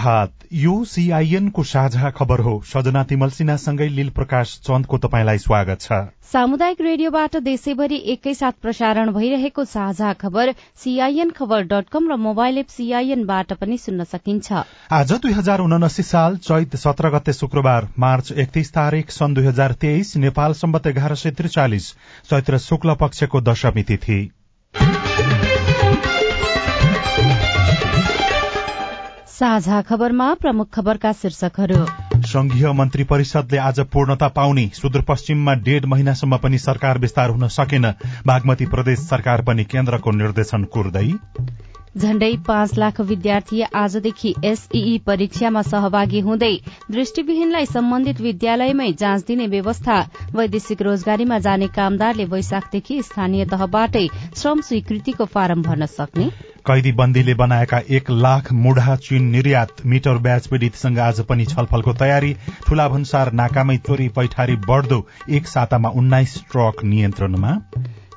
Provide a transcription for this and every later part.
प्रभात यो सीआईएन को साझा खबर हो। सजना तिमल सिन्हासँगै लील प्रकाश चन्दको तपाईँलाई स्वागत छ। सामुदायिक रेडियोबाट देशैभरि एकैसाथ प्रसारण भइरहेको साझा खबर सीआईएन खबर डट कम र मोबाइल एप सीआईएनबाट पनि सुन्न सकिन्छ। आज दुई हजार उनासी साल चैत सत्र गते शुक्रबार मार्च एकतीस तारीक सन् दुई हजार तेइस नेपाल सम्बत एघार सय त्रिचालिस चैत्र शुक्ल पक्षको दशमी तिथि। साझा खबरमा प्रमुख खबरका शीर्षकहरू। संघीय मन्त्री परिषदले आज पूर्णता पाउने सुदूरपश्चिममा डेढ महिनासम्म पनि सरकार विस्तार हुन सकेन। बागमती प्रदेश सरकार पनि केन्द्रको निर्देशन कुर्दै झण्डै पाँच लाख विद्यार्थी आजदेखि एसईई परीक्षामा सहभागी हुँदै दृष्टिविहीनलाई सम्बन्धित विद्यालयमै जाँच दिने व्यवस्था वैदेशिक रोजगारीमा जाने कामदारले वैशाखदेखि स्थानीय तहबाटै श्रम स्वीकृतिको फारम भर्न सक्ने? कैदी बन्दीले बनाएका एक लाख मुढा चीन निर्यात मिटर ब्याज पीड़ितसँग आज पनि छलफलको तयारी। ठूला भन्सार नाकामै चोरी पैठारी बढ़दो एक सातामा उन्नाइस ट्रक नियन्त्रणमा।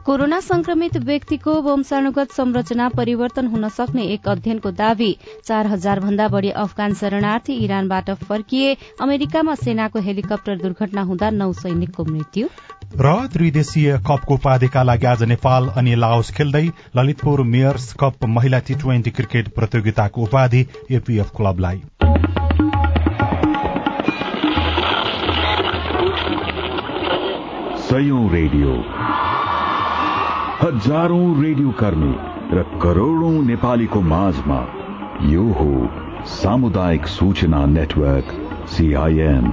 कोरोना संक्रमित व्यक्तिको वंशानुगत संरचना परिवर्तन हुन सक्ने एक अध्ययनको दावी चार हजार भन्दा बढ़ी अफगान शरणार्थी इरानबाट फर्किए अमेरिकामा सेनाको हेलिकप्टर दुर्घटना हुँदा नौ सैनिकको मृत्यु। र त्रिदेशीय कपको उपाधिका लागि आज नेपाल अनि लाओस खेल्दै ललितपुर मेयर्स कप महिला टी ट्वेन्टी क्रिकेट प्रतियोगिताको उपाधि एपीएफ क्लबलाई। रेडियो। हजारौं रेडियो कर्मी र करोड़ौं नेपालीको माझमा यो हो सामुदायिक सूचना नेटवर्क सीआईएन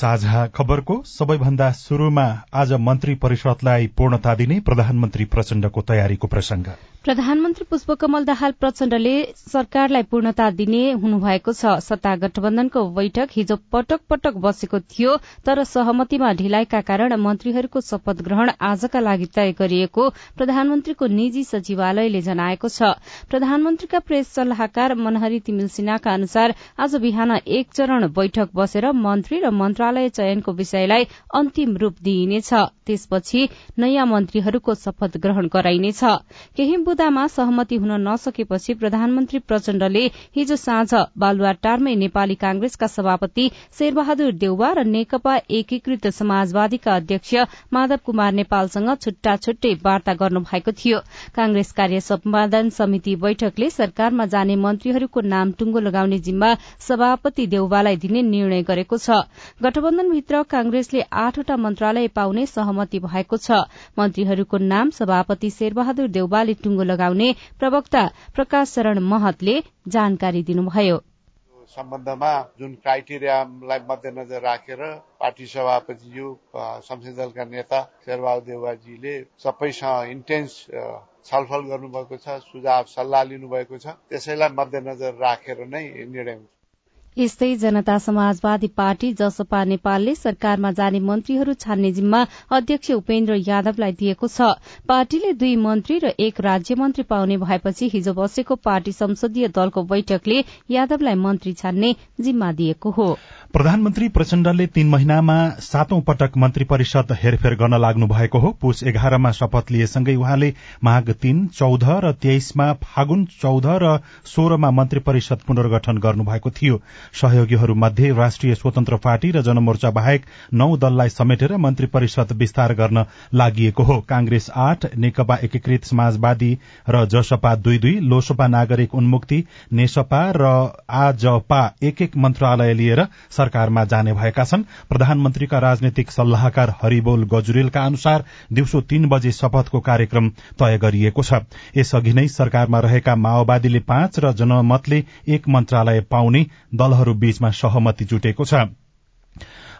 साझा खबरको सबैभन्दा शुरूमा आज मन्त्री परिषदलाई पूर्णता दिने प्रधानमन्त्री प्रचण्डको तयारीको प्रसंग प्रधानमन्त्री पुष्पकमल दाहाल प्रचण्डले सरकारलाई पूर्णता दिने हुनुभएको छ। सत्ता गठबन्धनको बैठक हिजो पटक पटक बसेको थियो तर सहमतिमा ढिलाइका कारण मन्त्रीहरूको शपथ ग्रहण आजका लागि तय गरिएको प्रधानमन्त्रीको निजी सचिवालयले जनाएको छ। प्रधानमन्त्रीका प्रेस सल्लाहकार मनहरी तिमिल सिन्हाका अनुसार आज बिहान एक चरण बैठक बसेर मन्त्री र मन्त्रालय चयनको विषयलाई अन्तिम रूप दिइनेछ। त्यसपछि नयाँ मन्त्रीहरूको शपथ ग्रहण गराइनेछ। बुदामा सहमति हुन नसकेपछि प्रधानमन्त्री प्रचण्डले हिजो साँझ बालुवाटारमै नेपाली कांग्रेसका सभापति शेरबहादुर देउवा र नेकपा एकीकृत समाजवादीका अध्यक्ष माधव कुमार नेपालसँग छुट्टा छुट्टै वार्ता गर्नुभएको थियो। कांग्रेस कार्य सम्पादन समिति बैठकले सरकारमा जाने मन्त्रीहरूको नाम टुंगो लगाउने जिम्मा सभापति देउवालाई दिने निर्णय गरेको छ। गठबन्धनभित्र कांग्रेसले आठवटा मन्त्रालय पाउने सहमति भएको छ। मन्त्रीहरूको नाम सभापति शेरबहादुर देउवाले टुंगो लगाउने प्रवक्ता प्रकाश शरण महतले जानकारी दिनुभयो। सम्बन्धमा जुन क्राइटेरियालाई मध्यनजर राखेर पार्टी सभापतिज्यू संसदीय दलका नेता शेरबहादुर देवाजीले सबैसँग इन्टेन्स छलफल गर्नुभएको छ सुझाव सल्लाह लिनुभएको छ त्यसैलाई मध्यनजर राखेर नै निर्णय यस्तै जनता समाजवादी पार्टी जसपा नेपालले सरकारमा जाने मन्त्रीहरू छान्ने जिम्मा अध्यक्ष उपेन्द्र यादवलाई दिएको छ। पार्टीले दुई मन्त्री र एक राज्य मन्त्री पाउने भएपछि हिजो बसेको पार्टी संसदीय दलको बैठकले यादवलाई मन्त्री छान्ने जिम्मा दिएको हो। प्रधानमन्त्री प्रचण्डले तीन महिनामा सातौं पटक मन्त्री परिषद हेरफेर गर्न लाग्नु भएको हो। पुष एघारमा शपथ लिएसँगै उहाँले माघ तीन चौध र तेइसमा फागुन चौध र सोह्रमा मन्त्री परिषद पुनर्गठन गर्नुभएको थियो। सहयोगीहरू मध्ये राष्ट्रिय स्वतन्त्र पार्टी र जनमोर्चा बाहेक नौ दललाई समेटेर मन्त्री परिषद विस्तार गर्न लागि हो। कांग्रेस आठ नेकपा एकीकृत समाजवादी र जसपा दुई दुई लोसपा नागरिक उन्मुक्ति नेसपा र आजपा एक एक मन्त्रालय लिएर सरकारमा जाने भएका छन्। प्रधानमन्त्रीका राजनैतिक सल्लाहकार हरिबोल गजुरेलका अनुसार दिउँसो तीन बजे शपथको कार्यक्रम तय गरिएको छ। यसअघि नै सरकारमा रहेका माओवादीले पाँच र जनमतले एक मन्त्रालय पाउने दलहरू बीचमा सहमति जुटेको छ।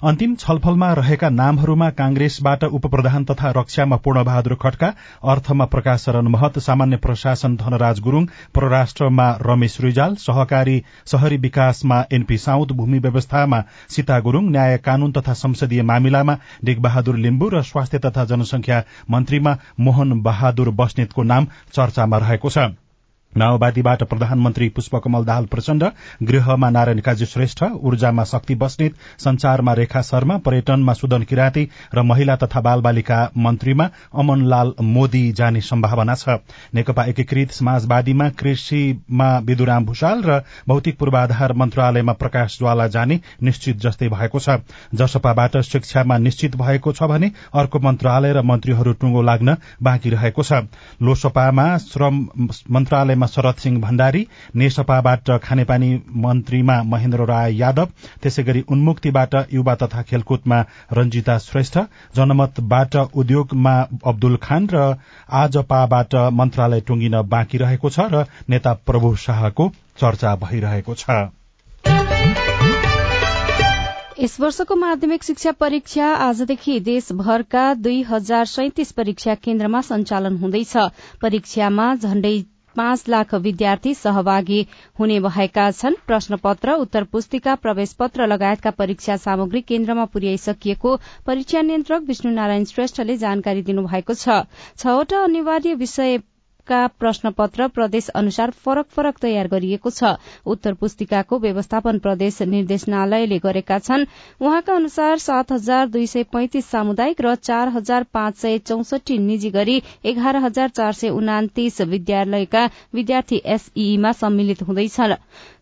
अन्तिम छलफलमा रहेका नामहरूमा कांग्रेसबाट उप प्रधान तथा रक्षामा पूर्णबहादुर खड्का अर्थमा प्रकाश शरण महत सामान्य प्रशासन धनराज गुरूङ परराष्ट्रमा रमेश रिजाल सहकारी शहरी विकासमा एनपी साउद भूमि व्यवस्थामा सीता गुरूङ न्याय कानून तथा संसदीय मामिलामा बहादुर लिम्बु र स्वास्थ्य तथा जनसंख्या मन्त्रीमा मोहन बहादुर बस्नेतको नाम चर्चामा रहेको छ। माओवादीबाट प्रधानमन्त्री पुष्पकमल दाहाल प्रचण्ड गृहमा नारायण काजी श्रेष्ठ ऊर्जामा शक्ति बस्नेत संचारमा रेखा शर्मा पर्यटनमा सुदन किराँती र महिला तथा बाल बालिका मन्त्रीमा अमनलाल मोदी जाने सम्भावना छ। नेकपा एकीकृत समाजवादीमा कृषिमा विदुराम भूषाल र भौतिक पूर्वाधार मन्त्रालयमा प्रकाश ज्वाला जाने निश्चित जस्तै भएको छ। जसपाबाट शिक्षामा निश्चित भएको छ भने अर्को मन्त्रालय र मन्त्रीहरू टुङ्गो लाग्न बाँकी रहेको छ। लोसपामा श्रम मन्त्रालयमा शरद सिंह भण्डारी नेसपाबाट खानेपानी मन्त्रीमा महेन्द्र राय यादव त्यसै गरी उन्मुक्तिबाट युवा तथा खेलकुदमा रंजिता श्रेष्ठ जनमतबाट उद्योगमा अब्दुल खान र आजपाबाट मन्त्रालय टुंगिन बाँकी रहेको छ र नेता प्रभु शाहको चर्चा भइरहेको छ। यस वर्षको माध्यमिक शिक्षा परीक्षा आजदेखि देशभरका दुई हजार सैतिस परीक्षा केन्द्रमा सञ्चालन हुँदैछ। परीक्षामा झण्डै पाँच लाख विद्यार्थी सहभागी हुने भएका छन्। प्रश्न पत्र उत्तर पुस्तिका प्रवेश पत्र लगायतका परीक्षा सामग्री केन्द्रमा पुर्याइसकिएको परीक्षा नियन्त्रक विष्णु नारायण श्रेष्ठले जानकारी दिनुभएको छवटा अनिवार्य विषय का प्रश्न पत्र प्रदेश अनुसार फरक फरक तयार गरिएको छ। उत्तर पुस्तिकाको व्यवस्थापन प्रदेश निर्देशनालयले गरेका छन्। उहाँका अनुसार सात हजार दुई सय पैंतिस सामुदायिक र चार हजार पाँच सय चौसठी निजी गरी एघार हजार चार सय उनातिस विद्यालयका विद्यार्थी एसईमा सम्मिलित हुँदैछन्।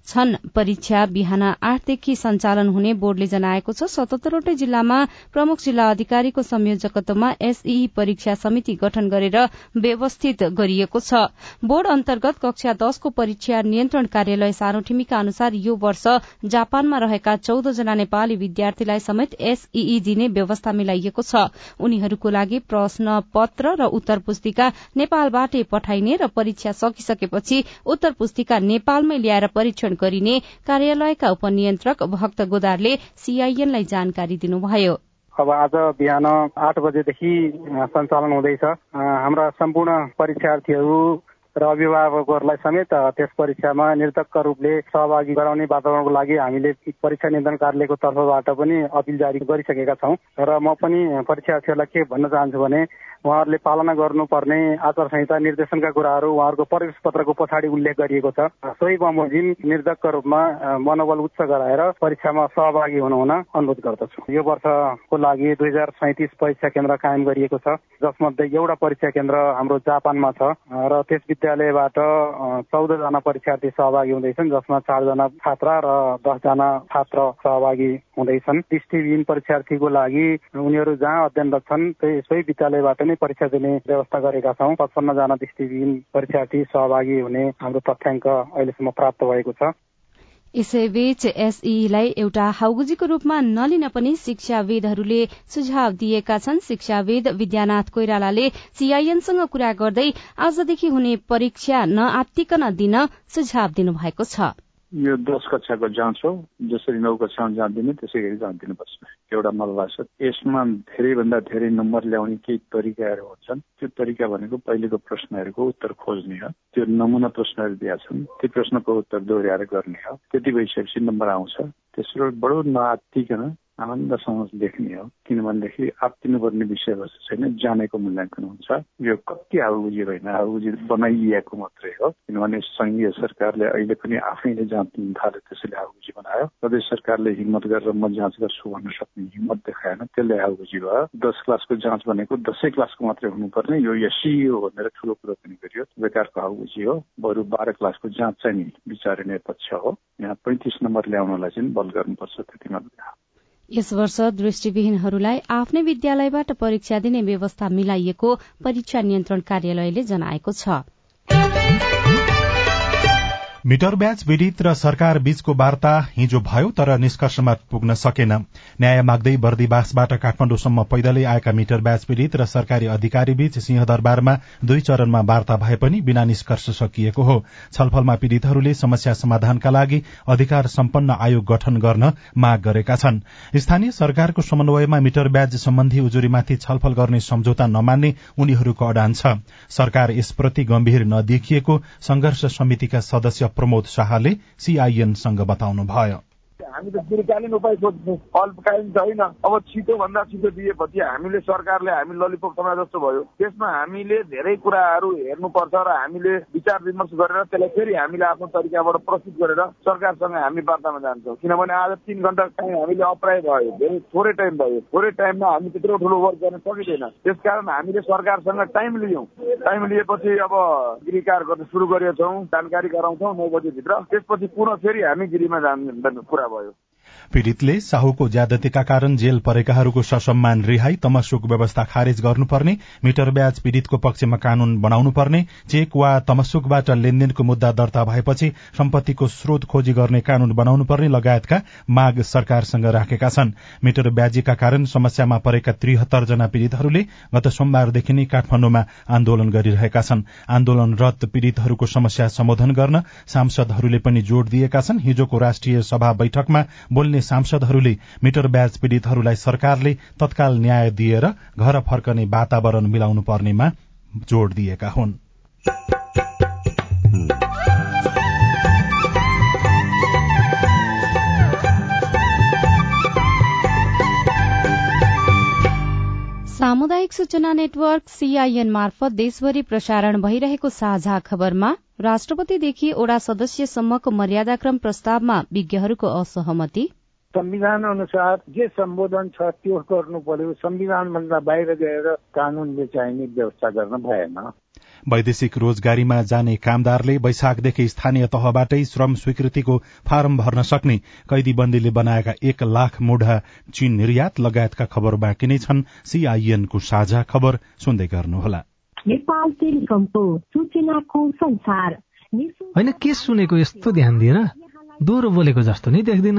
छन्। परीक्षा बिहान आठदेखि सञ्चालन हुने बोर्डले जनाएको छ सतहत्तरवटै जिल्लामा प्रमुख जिल्ला अधिकारीको संयोजकत्वमा एसईई परीक्षा समिति गठन गरेर व्यवस्थित गरिएको छ। बोर्ड अन्तर्गत कक्षा दशको परीक्षा नियन्त्रण कार्यालय सानोठिमीका अनुसार यो वर्ष जापानमा रहेका चौध जना नेपाली विद्यार्थीलाई समेत एसईई दिने व्यवस्था मिलाइएको छ। उनीहरूको लागि प्रश्न पत्र र उत्तर पुस्तिका नेपालबाटै पठाइने र परीक्षा सकिसकेपछि उत्तर पुस्तिका नेपालमै ल्याएर परीक्षण गरिने कार्यालयका उपनियन्त्रक भक्त गोदारले सीआईएनलाई जानकारी दिनुभयो। अब आज बिहान आठ बजेदेखि सञ्चालन हुँदैछ। हाम्रा सम्पूर्ण परीक्षार्थीहरू र अभिभावकहरूलाई समेत त्यस परीक्षामा निर्धक्क रूपले सहभागी गराउने वातावरणको लागि हामीले परीक्षा नियन्त्रण कार्यालयको तर्फबाट पनि अपिल जारी गरिसकेका छौँ। र म पनि परीक्षार्थीहरूलाई के भन्न चाहन्छु भने उहाँहरूले पालना गर्नुपर्ने आचार संहिता निर्देशनका कुराहरू उहाँहरूको प्रवेश पत्रको पछाडि उल्लेख गरिएको छ। सोही बमोजिम निर्धक्क रूपमा मनोबल उच्च गराएर परीक्षामा सहभागी हुनुहुन अनुरोध गर्दछु। यो वर्षको लागि दुई हजार सैतिस परीक्षा केन्द्र कायम गरिएको छ जसमध्ये एउटा परीक्षा केन्द्र हाम्रो जापानमा छ र त्यस विद्यालयबाट चौधजना परीक्षार्थी सहभागी हुँदैछन् जसमा चारजना छात्रा र दसजना छात्र सहभागी हुँदैछन्। दृष्टिविहीन परीक्षार्थीको लागि उनीहरू जहाँ अध्ययनरत छन् त्यही विद्यालयबाट नै परीक्षा दिने व्यवस्था गरेका छौँ। पचपन्नजना दृष्टिविहीन परीक्षार्थी सहभागी हुने हाम्रो तथ्याङ्क अहिलेसम्म प्राप्त भएको छ। यसैबीच एसईलाई एउटा हाउगुजीको रूपमा नलिन पनि शिक्षाविदहरूले सुझाव दिएका छन्। शिक्षाविद विद्यानाथ कोइरालाले सीआईएनसँग कुरा गर्दै आजदेखि हुने परीक्षा नआत्तिकन दिन सुझाव दिनुभएको छ। यो दस कक्षाको जाँच हो जसरी नौ कक्षामा जाँच दिने त्यसै गरी जाँच दिनुपर्छ एउटा मलाई लाग्छ यसमा धेरैभन्दा धेरै नम्बर ल्याउने केही तरिकाहरू हुन्छन्। त्यो तरिका भनेको पहिलेको प्रश्नहरूको उत्तर खोज्ने हो। त्यो नमुना प्रश्नहरू दिएका छन्। त्यो प्रश्नको उत्तर दोहोऱ्याएर गर्ने हो। त्यति भइसकेपछि नम्बर आउँछ। तेस्रो बडो नआत्तिकन आनन्दसँग लेख्ने हो किनभनेदेखि आत्तिनुपर्ने विषयवस्तु छैन जानेको मूल्याङ्कन हुन्छ। यो कति आउबुझी होइन आउबुझी बनाइएको मात्रै हो किनभने सङ्घीय सरकारले अहिले पनि आफैले जाँच थाल्यो त्यसैले आउबुझी बनायो। प्रदेश सरकारले हिम्मत गरेर म जाँच गर्छु भन्न सक्ने हिम्मत देखाएन त्यसले आउबुझी भयो। दस क्लासको जाँच भनेको दसै क्लासको मात्रै हुनुपर्ने यो यसियो भनेर ठुलो कुरो पनि गरियो। बेकारको आउबुझी हो बरु बाह्र क्लासको जाँच चाहिँ नि पक्ष हो। यहाँ पैँतिस नम्बर ल्याउनलाई चाहिँ बल गर्नुपर्छ त्यति मात्रै। यस वर्ष दृष्टिविहीनहरूलाई आफ्नै विद्यालयबाट परीक्षा दिने व्यवस्था मिलाइएको परीक्षा नियन्त्रण कार्यालयले जनाएको छ। मिटर ब्याज पीड़ित र सरकार बीचको वार्ता हिजो भयो तर निष्कर्षमा पुग्न सकेन। न्याय माग्दै बर्दीवासबाट काठमाडौँसम्म पैदलै आएका मिटर ब्याज पीड़ित र सरकारी अधिकारी बीच सिंहदरबारमा दुई चरणमा वार्ता भए पनि बिना निष्कर्ष सकिएको हो। छलफलमा पीड़ितहरूले समस्या समाधानका लागि अधिकार सम्पन्न आयोग गठन गर्न माग गरेका छन्। स्थानीय सरकारको समन्वयमा मिटर ब्याज सम्बन्धी उजुरीमाथि छलफल गर्ने सम्झौता नमान्ने उनीहरूको अडान छ। सरकार यसप्रति गम्भीर नदेखिएको संघर्ष समितिका सदस्य प्रमोद शाहले सीआईएनसँग बताउनुभयो। हामी त दीर्घकालीन उपाय खोज्छौँ अल्पकालीन त होइन। अब छिटोभन्दा छिटो दिएपछि हामीले सरकारले हामी ललिपप समाज जस्तो भयो। त्यसमा हामीले धेरै कुराहरू हेर्नुपर्छ र हामीले विचार विमर्श गरेर त्यसलाई फेरि हामीले आफ्नो तरिकाबाट प्रस्तुत गरेर सरकारसँग हामी वार्तामा जान्छौँ। किनभने आज तिन घन्टा टाइम हामीले अप्राय भयो धेरै थोरै टाइम भयो। थोरै टाइममा हामी त्यत्रो ठुलो वर्क गर्न सकिँदैन। त्यसकारण हामीले सरकारसँग टाइम लियौँ। टाइम लिएपछि अब गृह कार्य गर्न सुरु गरेका छौँ जानकारी गराउँछौँ नौ बजीभित्र। त्यसपछि पुनः फेरि हामी गिरीमा जाने कुरा भयो। player. पीड़ितले साहुको ज्यादतीका कारण जेल परेकाहरूको ससम्मान रिहाई तमसुक व्यवस्था खारेज गर्नुपर्ने मिटर ब्याज पीड़ितको पक्षमा कानून बनाउनुपर्ने चेक वा तमसुकबाट लेनदेनको मुद्दा दर्ता भएपछि सम्पत्तिको स्रोत खोजी गर्ने कानून बनाउनुपर्ने लगायतका माग सरकारसँग राखेका छन्। मिटर ब्याजीका कारण समस्यामा परेका त्रिहत्तर जना पीड़ितहरूले गत सोमबारदेखि नै काठमाण्डुमा आन्दोलन गरिरहेका छन्। आन्दोलनरत पीड़ितहरूको समस्या सम्बोधन गर्न सांसदहरूले पनि जोड़ दिएका छन्। हिजोको राष्ट्रिय सभा बैठकमा बोल्ने सांसदहरूले मिटर ब्याज पीड़ितहरूलाई सरकारले तत्काल न्याय दिएर घर फर्कने वातावरण मिलाउनु पर्नेमा जोड़ दिएका हुन्। सामुदायिक सूचना नेटवर्क सीआईएन मार्फत देशभरि प्रसारण भइरहेको साझा खबरमा राष्ट्रपतिदेखि ओडा सदस्यसम्मको मर्यादाक्रम प्रस्तावमा विज्ञहरूको असहमति संविधान अनुसार जे सम्बोधन छ त्यो गर्नु पर्यो। संविधानभन्दा बाहिर गएर कानूनले चाहिने व्यवस्था गर्न भएन। वैदेशिक रोजगारीमा जाने कामदारले वैशाखदेखि स्थानीय तहबाटै श्रम स्वीकृतिको फारम भर्न सक्ने कैदीबन्दीले बनाएका एक लाख मुढा चीन निर्यात लगायतका खबर बाँकी नै छन्। सीआईएनको साझा खबर सुन्दै गर्नुहोला। होइन के सुनेको यस्तो ध्यान दिएर दोहोरो बोलेको जस्तो नि देख्दिन।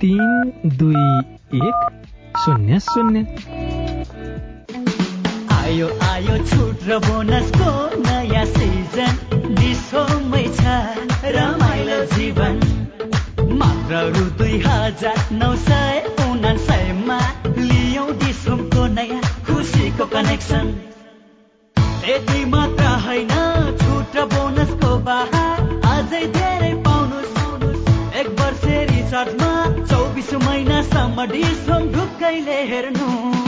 तिन दुई एक शून्य शून्य। आयो आयो छुट र बोनसको नयाँ सिजन। डिसोमै छ रमाइलो जीवन। मात्र रु दुई हजार नौ सय उनासयमा लियौ डिसोमको नयाँ खुसीको कनेक्सन। यति मात्र होइन छुट र बोनसको बाहर। अझै धेरै महिनासम्म डिसोम ढुक्कैले एक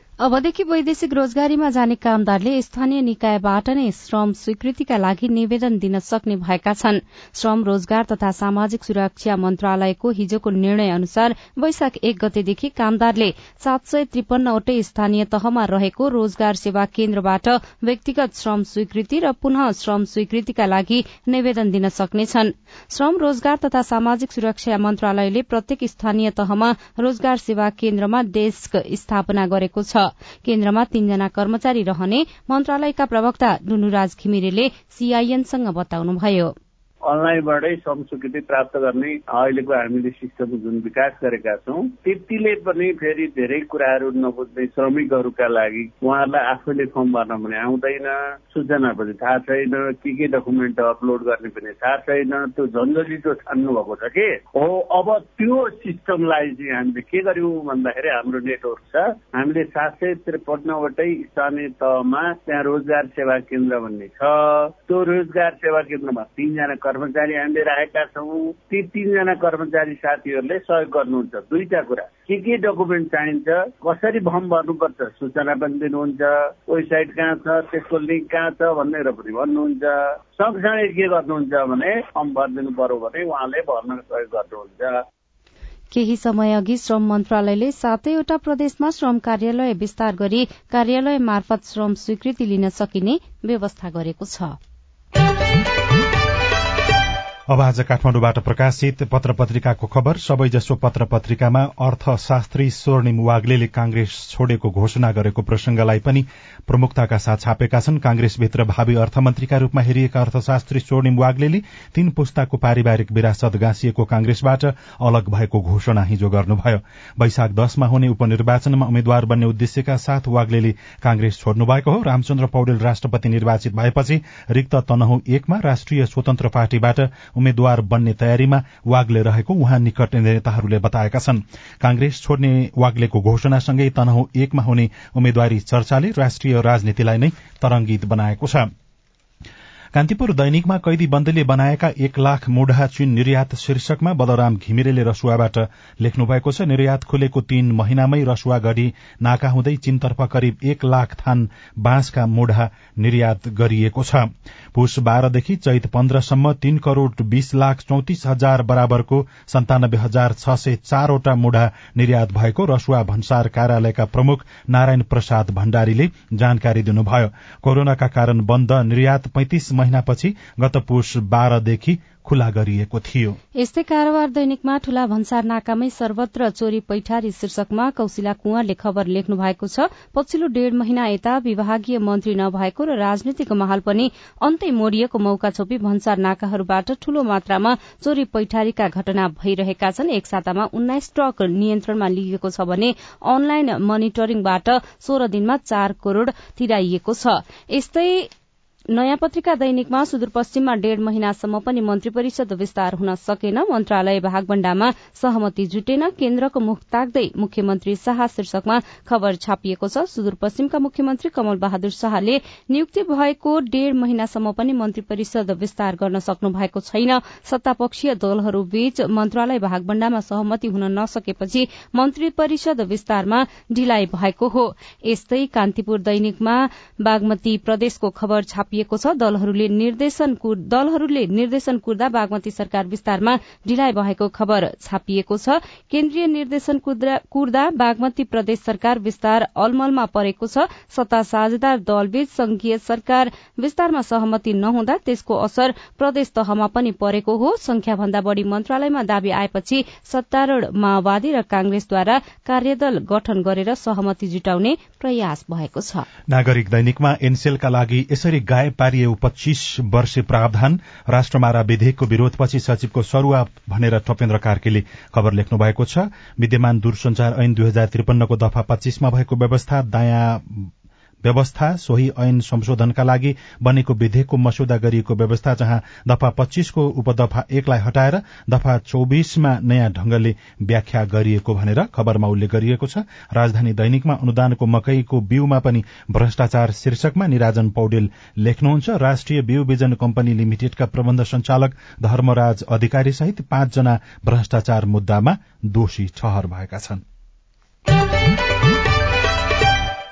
अबदेखि वैदेशिक रोजगारीमा जाने कामदारले स्थानीय निकायबाट नै श्रम स्वीकृतिका लागि निवेदन दिन सक्ने भएका छन्। श्रम रोजगार तथा सामाजिक सुरक्षा मन्त्रालयको हिजोको निर्णय अनुसार वैशाख एक गतेदेखि कामदारले सात सय त्रिपन्नवटै स्थानीय तहमा रहेको रोजगार सेवा केन्द्रबाट व्यक्तिगत श्रम स्वीकृति र पुनः श्रम स्वीकृतिका लागि निवेदन दिन सक्नेछन्। श्रम रोजगार तथा सामाजिक सुरक्षा मन्त्रालयले प्रत्येक स्थानीय तहमा रोजगार सेवा केन्द्रमा डेस्क स्थापना गरेको छ। केन्द्रमा तीनजना कर्मचारी रहने मन्त्रालयका प्रवक्ता डुनुराज घिमिरेले सीआईएनसँग बताउनुभयो। अनलाइनबाटै श्रम स्वीकृति प्राप्त गर्ने अहिलेको हामीले सिस्टम जुन विकास गरेका छौँ त्यतिले पनि फेरि धेरै कुराहरू नबुझ्ने श्रमिकहरूका लागि उहाँहरूलाई आफैले फर्म भर्न पनि आउँदैन सूचना पनि थाहा छैन के के डकुमेन्ट अपलोड गर्ने पनि थाहा छैन त्यो झन्झटिलो छान्नु भएको छ कि? हो अब त्यो सिस्टमलाई चाहिँ हामीले के गर्यौँ भन्दाखेरि हाम्रो नेटवर्क छ। हामीले सात सय त्रिपन्नवटै स्थानीय तहमा त्यहाँ रोजगार सेवा केन्द्र भन्ने छ। त्यो रोजगार सेवा केन्द्रमा तिनजना कर्मचारी हामीले राखेका छौँ। ती तिनजना कर्मचारी साथीहरूले सहयोग गर्नुहुन्छ। दुईटा कुरा। के के डकुमेन्ट चाहिन्छ? कसरी फर्म भर्नुपर्छ? सूचना पनि दिनुहुन्छ। वेबसाइट कहाँ छ? त्यसको लिङ्क कहाँ छ? भनेर पनि भन्नुहुन्छ। सँगसँगै के गर्नुहुन्छ भने फर्म भरिदिनु पर्यो भने उहाँले भर्न सहयोग गर्नुहुन्छ। केही समय अघि श्रम मन्त्रालयले सातैवटा प्रदेशमा श्रम कार्यालय विस्तार गरी कार्यालय मार्फत श्रम स्वीकृति लिन सकिने व्यवस्था गरेको छ। अब आज काठमाडौँबाट प्रकाशित पत्र पत्रिकाको खबर। सबैजसो पत्र पत्रिकामा अर्थशास्त्री स्वर्णिम वाग्ले कांग्रेस छोडेको घोषणा गरेको प्रसंगलाई पनि प्रमुखताका साथ छापेका छन्। कांग्रेसभित्र भावी अर्थमन्त्रीका रूपमा हेरिएका अर्थशास्त्री स्वर्णिम वाग्ले तीन पुस्ताको पारिवारिक विरासत गाँसिएको कांग्रेसबाट अलग भएको घोषणा हिजो गर्नुभयो। वैशाख दशमा हुने उपनिर्वाचनमा उम्मेद्वार बन्ने उद्देश्यका साथ वाग्ले कांग्रेस छोड्नु भएको हो। रामचन्द्र पौडेल राष्ट्रपति निर्वाचित भएपछि रिक्त तनहु एकमा राष्ट्रिय स्वतन्त्र पार्टीबाट उम्मेद्वार बन्ने तयारीमा वाग्ले रहेको उहाँ निकट नेताहरूले बताएका छन्। कांग्रेस छोड्ने वाग्लेको घोषणासँगै तनहु एकमा हुने उम्मेद्वारी चर्चाले राष्ट्रिय राजनीतिलाई नै तरंगित बनाएको छ। कान्तिपुर दैनिकमा कैदी बन्दीले बनाएका एक लाख मुढा चीन निर्यात शीर्षकमा बलराम घिमिरेले रसुवाबाट लेख्नु भएको छ निर्यात खुलेको तीन महिनामै रसुवा गढी नाका हुँदै चीनतर्फ करिब एक लाख थान बाँसका मुढा निर्यात गरिएको छ। पुष बाह्रदेखि चैत पन्ध्रसम्म तीन करोड़ बीस लाख चौतिस हजार बराबरको सन्तानब्बे हजार छ सय चारवटा मुढा निर्यात भएको रसुवा भन्सार कार्यालयका प्रमुख नारायण प्रसाद भण्डारीले जानकारी दिनुभयो। कोरोनाका कारण बन्द निर्यात पैंतिस महिनापछि गत पुष बाह्रदेखि खुला गरिएको थियो। यस्तै कारोबार दैनिकमा ठूला भन्सार नाकामै सर्वत्र चोरी पैठारी शीर्षकमा कौशिला कुंवरले खबर लेख्नु भएको छ पछिल्लो डेढ़ महिना यता विभागीय मन्त्री नभएको र राजनीतिक माहौल पनि अन्तै मोडिएको मौका छोपी भन्सार नाकाहरूबाट ठूलो मात्रामा चोरी पैठारीका घटना भइरहेका छन्। एक सातामा उन्नाइस ट्रक नियन्त्रणमा लिइएको छ भने अनलाइन मोनिटरिङबाट सोह्र दिनमा चार करोड़ तिराइएको छ। यस्तै नयाँ पत्रिका दैनिकमा सुदूरपश्चिममा डेढ़ महिनासम्म पनि मन्त्री परिषद विस्तार हुन सकेन। मन्त्रालय भागवण्डामा सहमति जुटेन। केन्द्रको मुख ताक्दै मुख्यमन्त्री शाह शीर्षकमा खबर छापिएको छ। सुदूरपश्चिमका मुख्यमन्त्री कमल बहादुर शाहले नियुक्ति भएको डेढ़ महिनासम्म पनि मन्त्री परिषद विस्तार गर्न सक्नु भएको छैन। सत्तापक्षीय दलहरूबीच मन्त्रालय भागवण्डामा सहमति हुन नसकेपछि मन्त्री परिषद विस्तारमा ढिलाइ भएको हो। यस्तै कान्तिपुर दैनिकमा बागमती प्रदेशको खबर छाप थपिएको छ। दलहरूले निर्देशन दलहरूले निर्देशन कुर्दा बागमती सरकार विस्तारमा ढिलाइ भएको खबर छापिएको छ। केन्द्रीय निर्देशन कुर्दा बागमती प्रदेश सरकार विस्तार अलमलमा परेको छ। सत्ता साझेदार दलबीच संघीय सरकार विस्तारमा सहमति नहुँदा त्यसको असर प्रदेश तहमा पनि परेको हो। संख्या भन्दा बढ़ी मन्त्रालयमा दावी आएपछि सत्तारूढ़ माओवादी र कांग्रेसद्वारा कार्यदल गठन गरेर सहमति जुटाउने प्रयास भएको छ। नागरिक दैनिकमा एनसेलका लागि यसरी गाय पारिए पच्चीस वर्षे प्रावधान। राष्ट्रमारा विधेयकको विरोधपछि सचिवको सरूवा भनेर टपेन्द्र कार्कीले खबर लेख्नु भएको छ। विद्यमान दूरसंचार ऐन दुई हजार त्रिपन्नको दफा पच्चीसमा भएको व्यवस्था दायाँ व्यवस्था सोही ऐन संशोधनका लागि बनेको विधेयकको मस्यौदा गरिएको व्यवस्था जहाँ दफा पच्चीसको उपदफा एकलाई हटाएर दफा चौबिसमा नयाँ ढंगले व्याख्या गरिएको भनेर खबरमा उल्लेख गरिएको छ। राजधानी दैनिकमा अनुदानको मकैको बिउमा पनि भ्रष्टाचार शीर्षकमा निराजन पौडेल लेख्नुहुन्छ। राष्ट्रिय बिउ बिजन कम्पनी लिमिटेडका प्रबन्ध संचालक धर्मराज अधिकारी सहित पाँचजना भ्रष्टाचार मुद्दामा दोषी ठहर भएका छन्।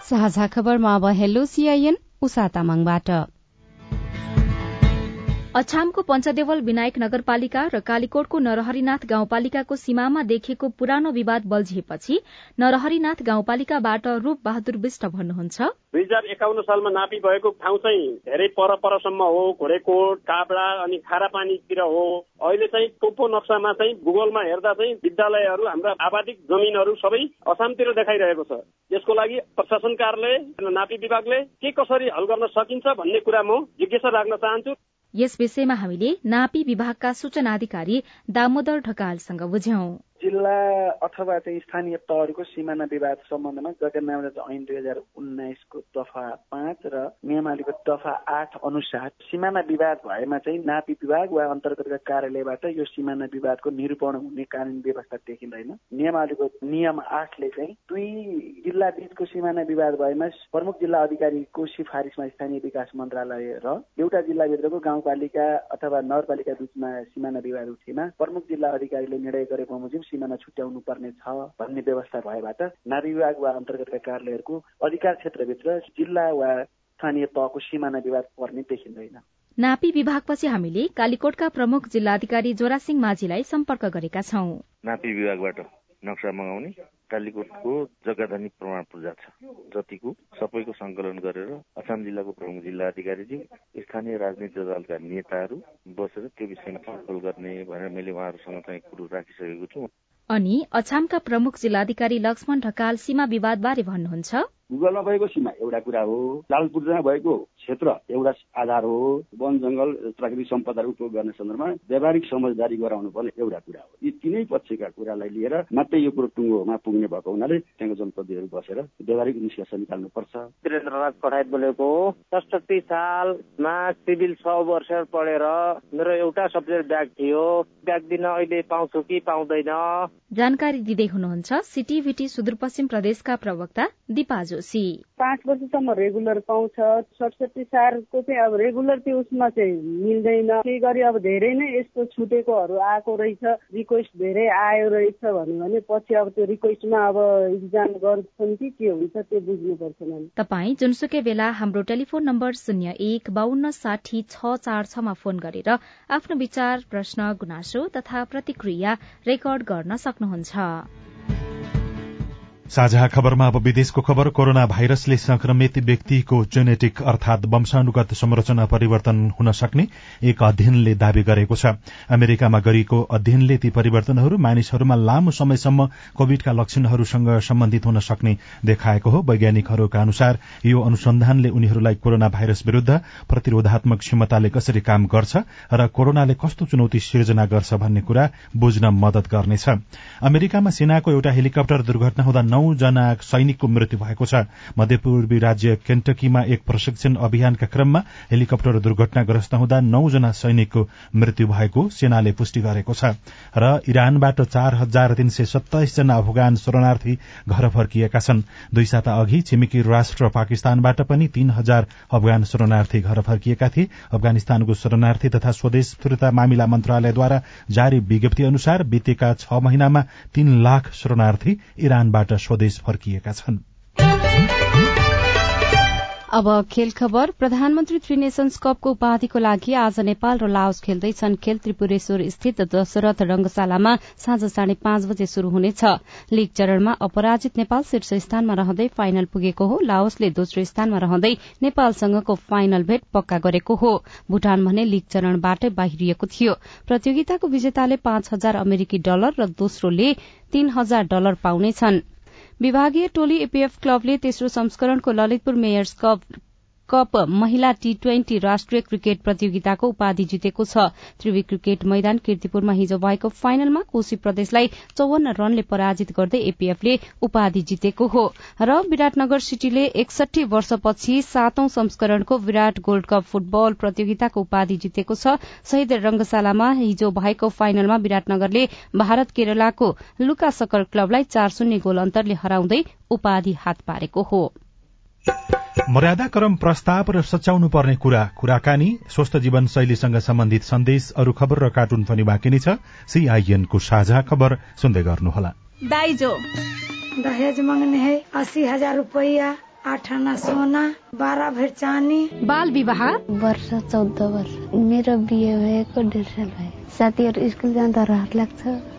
साझा खबरमा अब हेलो सीआईएन उषा तामाङबाट। अछामको पञ्चदेवल विनायक नगरपालिका र कालीकोटको नरहरिनाथ गाउँपालिकाको सीमामा देखिएको पुरानो विवाद बल्झिएपछि नरहरिनाथ गाउँपालिकाबाट रूप बहादुर विष्ट भन्नुहुन्छ। दुई हजार एकाउन्न सालमा नापी भएको ठाउँ चाहिँ धेरै पर परसम्म हो घोरेकोट काबडा अनि खारापानीतिर हो। अहिले चाहिँ टोपो नक्सामा चाहिँ भूगोलमा हेर्दा चाहिँ विद्यालयहरू हाम्रा आबादिक जमिनहरू सबै असामतिर देखाइरहेको छ। यसको लागि प्रशासन कार्यालय नापी विभागले के कसरी हल गर्न सकिन्छ भन्ने कुरा म जिज्ञासा राख्न चाहन्छु। यस विषयमा हामीले नापी विभागका सूचना अधिकारी दामोदर ढकालसँग बुझ्यौं। जिल्ला अथवा चाहिँ स्थानीय तहहरूको सिमाना विवाद सम्बन्धमा जगन्नाथ ऐन दुई हजार उन्नाइसको दफा पाँच र नियमावलीको दफा आठ अनुसार सिमाना विवाद भएमा चाहिँ नापी विभाग वा अन्तर्गतका कार्यालयबाट यो सिमाना विवादको निरूपण हुने कानुन व्यवस्था देखिँदैन। नियमावलीको नियम आठले चाहिँ दुई जिल्ला बीचको सिमाना विवाद भएमा प्रमुख जिल्ला अधिकारीको सिफारिसमा स्थानीय विकास मन्त्रालय र एउटा जिल्लाभित्रको गाउँपालिका अथवा नगरपालिका बीचमा सिमाना विवाद उठेमा प्रमुख जिल्ला अधिकारीले निर्णय गरे बमोजिम सिमाना छुट्याउनु पर्ने छ भन्ने व्यवस्था भएबाट नारी विभाग वा अन्तर्गतका कार्यालयहरूको अधिकार क्षेत्रभित्र जिल्ला वा स्थानीय तहको सिमाना विवाद पर्ने देखिँदैन। नापी विभागपछि हामीले कालीकोटका प्रमुख जिल्लाधिकारी जोरासिंह माझीलाई सम्पर्क गरेका छौं। नापी विभागबाट नक्सा मगाउने। कालीकोटको जग्गाधनी प्रमाणपत्र जान्छ जतिको सबैको संकलन गरेर अछाम जिल्लाको प्रमुख जिल्ला अधिकारीजी स्थानीय राजनीतिक दलका नेताहरू बसेर त्यो विषयमा छलफल गर्ने भनेर मैले उहाँहरूसँग चाहिँ कुरो राखिसकेको छु। अनि अछामका प्रमुख जिल्लाधिकारी लक्ष्मण ढकाल सीमा विवादबारे भन्नुहुन्छ। गुगलमा भएको सीमा एउटा कुरा हो लालपुरमा भएको क्षेत्र एउटा आधार हो वन जंगल प्राकृतिक सम्पदाहरू उपयोग गर्ने सन्दर्भमा व्यावहारिक समझदारी गराउनु पर्ने एउटा कुरा हो। यी तिनै पक्षका कुरालाई लिएर मात्रै यो कुरो टुङ्गोमा पुग्ने भएको हुनाले त्यहाँको जनप्रतिनिधिहरू बसेर व्यावहारिक निष्कर्ष निकाल्नुपर्छ। वीरेन्द्रनाथ पढाइ बोलेको सडसठी सालमा सिभिल छ वर्ष पढेर मेरो एउटा सब्जेक्ट ब्याग थियो। ब्याग दिन अहिले पाउँछु कि पाउँदैन? जानकारी दिँदै हुनुहुन्छ सिटिभिटी सुदूरपश्चिम प्रदेशका प्रवक्ता दिपा जोशी पाँच वर्षसम्म रेगुलर पाउँछ। सडसठी सालको चाहिँ अब रेगुलर त्यो उसमा चाहिँ मिल्दैन। केही गरी अब धेरै नै यस्तो छुटेकोहरू आएको रहेछ। रिक्वेस्ट धेरै आयो रहेछ भन्यो भने पछि अब त्यो रिक्वेस्टमा अब इक्जाम गर्छन् कि के हुन्छ त्यो बुझ्नुपर्छ तपाईँ जुनसुकै बेला हाम्रो टेलिफोन नम्बर शून्य एक बान्न साठी छ चार छमा फोन गरेर आफ्नो विचार प्रश्न गुनासो तथा प्रतिक्रिया रेकर्ड गर्न सक्नुहुन्छ। साझा खबरमा अब विदेशको खबर कोरोना भाइरसले संक्रमित व्यक्तिको जेनेटिक अर्थात वंशानुगत संरचना परिवर्तन हुन सक्ने एक अध्ययनले दावी गरेको छ। अमेरिकामा गरिएको अध्ययनले ती परिवर्तनहरू मानिसहरूमा लामो समयसम्म कोविडका लक्षणहरूसँग सम्बन्धित हुन सक्ने देखाएको हो। वैज्ञानिकहरूका अनुसार यो अनुसन्धानले उनीहरूलाई कोरोना भाइरस विरूद्ध प्रतिरोधात्मक क्षमताले कसरी काम गर्छ र कोरोनाले कस्तो चुनौती सिर्जना गर्छ भन्ने कुरा बुझ्न मदत गर्नेछ। अमेरिकामा सेनाको एउटा हेलिकप्टर दुर्घटना हुँदा नौ जना सैनिकको मृत्यु भएको छ। मध्यपूर्वी राज्य केन्टकीमा एक प्रशिक्षण अभियानका क्रममा हेलिकप्टर दुर्घटनाग्रस्त हुँदा नौजना सैनिकको मृत्यु भएको सेनाले पुष्टि गरेको छ र इरानबाट चार हजार तीन सय सत्ताइस जना अफगान शरणार्थी घर फर्किएका छन्। दुई साता अघि छिमेकी राष्ट्र पाकिस्तानबाट पनि तीन हजार अफगान शरणार्थी घर फर्किएका थिए। अफगानिस्तानको शरणार्थी तथा स्वदेश फिर्ता मामिला मन्त्रालयद्वारा जारी विज्ञप्ति अनुसार बितेका छ महिनामा तीन लाख शरणार्थी इरानबाट स्वदेश फर्किएका छन्। अब खेल खबर। प्रधानमन्त्री त्रिनेशन्स कपको उपाधिको लागि आज नेपाल र लाओस खेल्दैछन्। खेल त्रिपुरेश्वर स्थित दशरथ रंगशालामा साँझ साढे पाँच बजे शुरू हुनेछ। लीग चरणमा अपराजित नेपाल शीर्ष स्थानमा रहँदै फाइनल पुगेको हो। लाओसले दोस्रो स्थानमा रहँदै नेपालसँगको फाइनल भेट पक्का गरेको हो। भूटान भने लीग चरणबाटै बाहिरिएको थियो। प्रतियोगिताको विजेताले पाँच हजार अमेरिकी डलर र दोस्रोले तीन हजार डलर पाउनेछन्। विभागीय टोली एपीएफ क्लबले तेस्रो संस्करणको ललितपुर मेयर्स कप कप महिला टी ट्वेन्टी राष्ट्रिय क्रिकेट प्रतियोगिताको उपाधि जितेको छ। त्रिवी क्रिकेट मैदान किर्तिपुरमा हिजो भएको फाइनलमा कोशी प्रदेशलाई चौवन्न रनले पराजित गर्दै एपीएफले उपाधि जितेको हो। र विराटनगर सिटीले एकसठी वर्षपछि सातौं संस्करणको विराट गोल्ड कप फुटबल प्रतियोगिताको उपाधि जितेको छ। शहीद रंगशालामा हिजो भएको फाइनलमा विराटनगरले भारत केरलाको लुका सकल क्लबलाई चार शून्य गोल अन्तरले हराउँदै उपाधि हात पारेको हो। मर्यादाक्रम प्रस्ताव र सच्याउनु पर्ने कुरा कुराकानी स्वस्थ जीवन शैलीसँग सम्बन्धित सन्देश अरू खबर र कार्टुन पनि बाँकी नै छ। सीआईएनको साझा खबर सुन्दै गर्नुहोला। दाइजो दहेज मांगने है अस्सी हजार रुपया आठ आना सोना बाह्र भर चानी बाल विवाह? वर्ष चौध वर्ष। मेरो बिहे भएको डेढ साल भयो। साथीहरू स्कुल जाँदा रहर लाग्छ।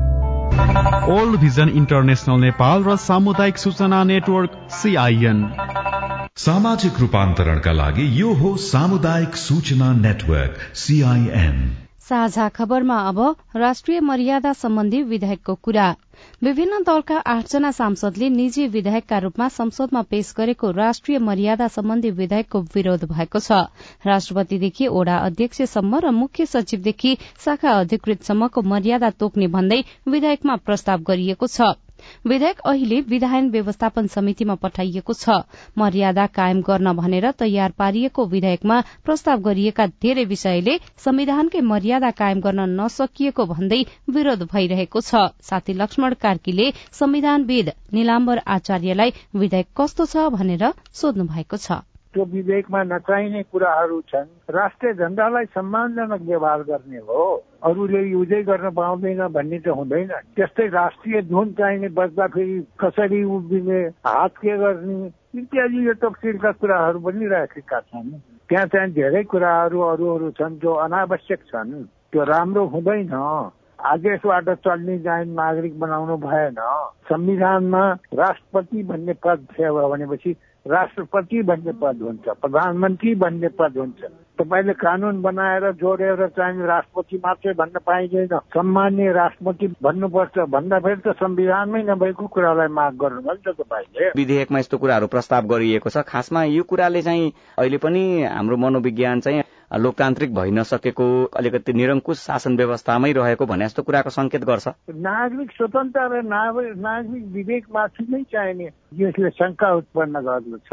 ओल्ड भिजन इन्टरनेसनल नेपाल र सामुदायिक सूचना नेटवर्क सीआईएन सामाजिक रूपान्तरणका लागि यो हो सामुदायिक सूचना नेटवर्क सीआईएन साझा खबरमा अब राष्ट्रिय मर्यादा सम्बन्धी विधेयकको कुरा। विभिन्न दलका आठजना सांसदले निजी विधेयकका रूपमा संसदमा पेश गरेको राष्ट्रिय मर्यादा सम्बन्धी विधेयकको विरोध भएको छ। राष्ट्रपतिदेखि ओडा अध्यक्षसम्म र मुख्य सचिवदेखि शाखा अधिकृतसम्मको मर्यादा तोक्ने भन्दै विधेयकमा प्रस्ताव गरिएको छ। विधेयक अहिले विधायन व्यवस्थापन समितिमा पठाइएको छ। मर्यादा कायम गर्न भनेर तयार पारिएको विधेयकमा प्रस्ताव गरिएका धेरै विषयले संविधानकै मर्यादा कायम गर्न नसकिएको भन्दै विरोध भइरहेको छ। साथी लक्ष्मण कार्कीले संविधानविद निलाम्बर आचार्यलाई विधेयक कस्तो छ भनेर सोध्नु भएको छ। त्यो विवेकमा नचाहिने कुराहरू छन्। राष्ट्रिय झण्डालाई सम्मानजनक व्यवहार गर्ने हो। अरूले युजै गर्न पाउँदैन भन्ने चाहिँ हुँदैन। त्यस्तै राष्ट्रिय धुन चाहिने बस्दाखेरि कसरी उभिने हात के गर्ने इत्यादि यो तफसिलका कुराहरू पनि राखेका छन्। त्यहाँ चाहिँ धेरै कुराहरू अरू अरू छन् जो अनावश्यक छन्। त्यो राम्रो हुँदैन। आदेशबाट चल्ने चाहिँ नागरिक बनाउनु भएन। संविधानमा राष्ट्रपति भन्ने पद थियो भनेपछि राष्ट्रपति भन्ने पद हुन्छ प्रधानमन्त्री भन्ने पद हुन्छ। तपाईँले कानुन बनाएर जोडेर चाहिँ राष्ट्रपति मात्रै भन्न पाइँदैन। सम्मान्य राष्ट्रपति भन्नुपर्छ भन्दा फेरि त संविधानमै नभएको कुरालाई माग गर्नुभयो नि त तपाईँले। विधेयकमा यस्तो कुराहरू प्रस्ताव गरिएको छ। खासमा यो कुराले चाहिँ अहिले पनि हाम्रो मनोविज्ञान चाहिँ लोकतान्त्रिक भइ नसकेको अलिकति निरङ्कुश शासन व्यवस्थामै रहेको भने जस्तो कुराको संकेत गर्छ। नागरिक स्वतन्त्र र नागरिक विवेकमाथि नै चाहिने यसले शङ्का उत्पन्न गर्दछ।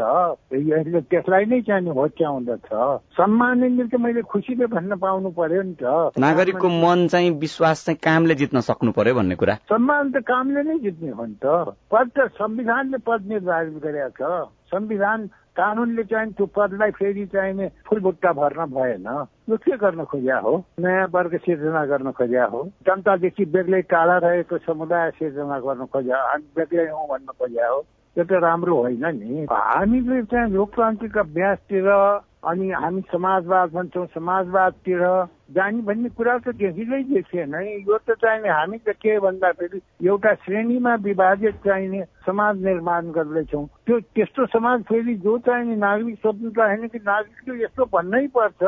यसले त्यसलाई नै चाहिने होच्याउँदछ सम्मानले त मैले खुसीले भन्न पाउनु पर्यो नि त। नागरिकको मन चाहिँ विश्वास चाहिँ कामले जित्न सक्नु पर्यो भन्ने कुरा। सम्मान त कामले नै जित्ने हो नि त। पद त संविधानले पद निर्धारित गरेका छ। संविधान कानुनले चाहिँ त्यो पदलाई फेरि चाहिने फुलबुट्टा भर्न भएन। यो के गर्न खोज्या हो? नयाँ वर्ग सिर्जना गर्न खोज्या हो? जनतादेखि बेग्लै टाढा रहेको समुदाय सिर्जना गर्न खोज्या हामी बेग्लै हौ भन्न खोज्या हो? त्यो त राम्रो होइन नि। हामीले चाहिँ लोकतान्त्रिक अभ्यासतिर अनि हामी समाजवाद भन्छौँ समाजवादतिर जाने भन्ने कुरा त देखिँदै देखिएन यो त चाहिने हामी त के भन्दाखेरि एउटा श्रेणीमा विभाजित चाहिने समाज निर्माण गर्दैछौँ। त्यो त्यस्तो समाज फेरि जो चाहिने नागरिक स्वतन्त्र होइन कि नागरिकले यस्तो भन्नै पर्छ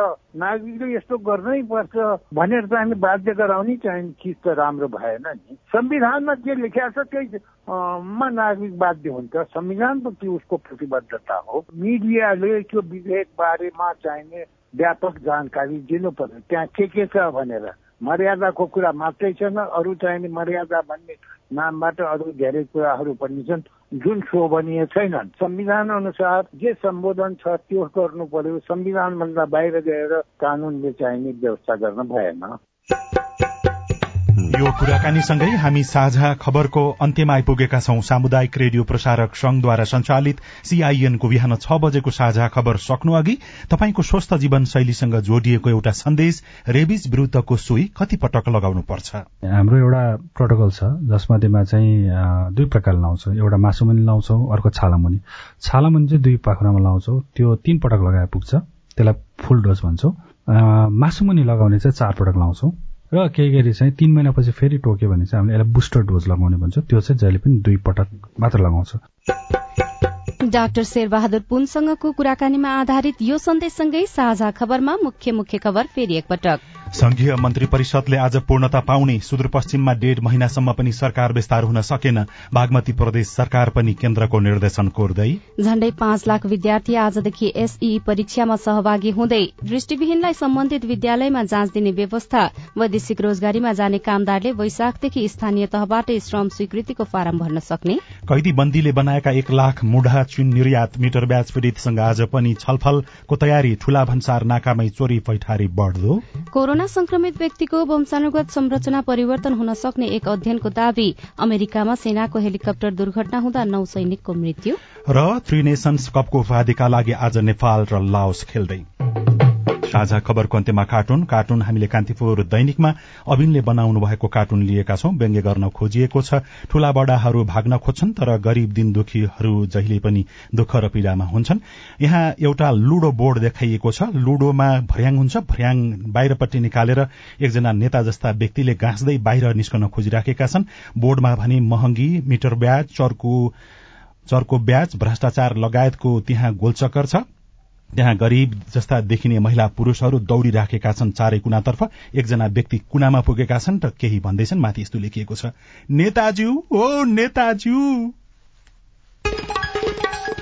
नागरिकले यस्तो गर्नै पर्छ भनेर हामी बाध्य गराउने चाहिने चिज त राम्रो भएन नि। संविधानमा के लेखिया छ त्यही मा नागरिक बाध्य हुन्छ। संविधानप्रति उसको प्रतिबद्धता हो। मिडियाले त्यो विधेयक बारेमा चाहिने व्यापक जानकारी दिनु पर्यो। त्यहाँ के के छ भनेर। मर्यादाको कुरा मात्रै छैन अरू चाहिने मर्यादा भन्ने नामबाट अरू धेरै कुराहरू पनि छन् जुन शोभनीय छैनन्। संविधान अनुसार जे सम्बोधन छ त्यो गर्नु पर्यो। संविधानभन्दा बाहिर गएर कानुनले चाहिने व्यवस्था गर्न भएन। यो कुराकानीसँगै हामी साझा खबरको अन्त्यमा आइपुगेका छौं। सामुदायिक रेडियो प्रसारक संघद्वारा संचालित सीआईएनको बिहान छ बजेको साझा खबर सक्नु अघि तपाईँको स्वस्थ जीवन शैलीसँग जोडिएको एउटा सन्देश रेबिज विरूद्धको सुई कति पटक लगाउनु पर्छ? हाम्रो एउटा प्रोटोकल छ जसमध्येमा चाहिँ दुई प्रकारले लाउँछौँ। एउटा मासुमुनि लाउँछौँ अर्को छालामुनि। छालामुनि चाहिँ दुई पाखुरामा लाउँछौँ। त्यो तीन पटक लगाए पुग्छ त्यसलाई फुल डोज भन्छौँ। मासुमुनि लगाउने चाहिँ चार पटक लाउँछौँ। र केही गरी चाहिँ तिन महिनापछि फेरि टोक्यो भने चाहिँ हामीले यसलाई बुस्टर डोज लगाउने भन्छ। त्यो चाहिँ जहिले पनि दुई पटक मात्र लगाउँछ। डाक्टर शेरबहादुर पुनसँगको कुराकानीमा आधारित यो सन्देशसँगै साझा खबरमा मुख्य मुख्य खबर फेरि एकपटक। संघीय मन्त्री परिषदले आज पूर्णता पाउने सुदूरपश्चिममा डेढ महिनासम्म पनि सरकार विस्तार हुन सकेन। बागमती प्रदेश सरकार पनि केन्द्रको निर्देशन कोर्दै। झण्डै पाँच लाख विद्यार्थी आजदेखि एसई परीक्षामा सहभागी हुँदै दृष्टिविहीनलाई सम्बन्धित विद्यालयमा जाँच दिने व्यवस्था वैदेशिक रोजगारीमा जाने कामदारले वैशाखदेखि स्थानीय तहबाटै श्रम स्वीकृतिको फारम भर्न सक्ने। कैदी बन्दीले बनाएका एक लाख मुढा चुन निर्यात मिटर ब्याज पीड़ितसँग आज पनि छलफलको तयारी ठूला भन्सार नाकामै चोरी पैठारी बढ्दो। कोरोना संक्रमित व्यक्तिको वंशानुगत संरचना परिवर्तन हुन सक्ने एक अध्ययनको दावी अमेरिकामा सेनाको हेलिकप्टर दुर्घटना हुँदा नौ सैनिकको मृत्यु। र थ्री नेशन्स कपको उपाधिका लागि आज नेपाल र लाओस खेल्दै। साझा खबरको अन्त्यमा कार्टुन। कार्टुन हामीले कान्तिपुर दैनिकमा अविनले बनाउनु भएको कार्टुन लिएका छौं। व्यङ्ग्य गर्न खोजिएको छ। ठूला बडाहरू भाग्न खोज्छन् तर गरीब दिन दुखीहरू जहिले पनि दुःख र पीड़ामा हुन्छन्। यहाँ एउटा लुडो बोर्ड देखाइएको छ। लुडोमा भर्याङ हुन्छ। भर्याङ बाहिरपट्टि निकालेर एकजना नेता जस्ता व्यक्तिले गाँस्दै बाहिर निस्कन खोजिराखेका छन्। बोर्डमा भने महँगी मिटर ब्याज चर्को चर्को ब्याज भ्रष्टाचार लगायतको त्यहाँ गोलचक्कर छ। त्यहाँ गरीब जस्ता देखिने महिला पुरूषहरू दौड़िराखेका छन् चारै कुनातर्फ। एकजना व्यक्ति कुनामा पुगेका छन् र केही भन्दैछन् माथि यस्तो लेखिएको छ। नेताज्यू ओ नेताज्यू!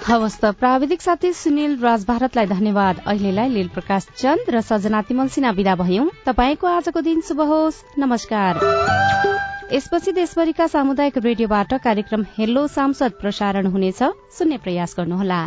हवस् त प्राविधिक साथी सुनिल राज भारतलाई धन्यवाद। अहिलेलाई लील प्रकाश चन्द र सजना तिमल सिन्हा विदा भयौं। तपाईँको आजको दिन शुभ होस्। नमस्कार। यसपछि देशभरिका सामुदायिक रेडियोबाट कार्यक्रम हेलो सांसद प्रसारण हुनेछ। सुन्ने प्रयास गर्नुहोला।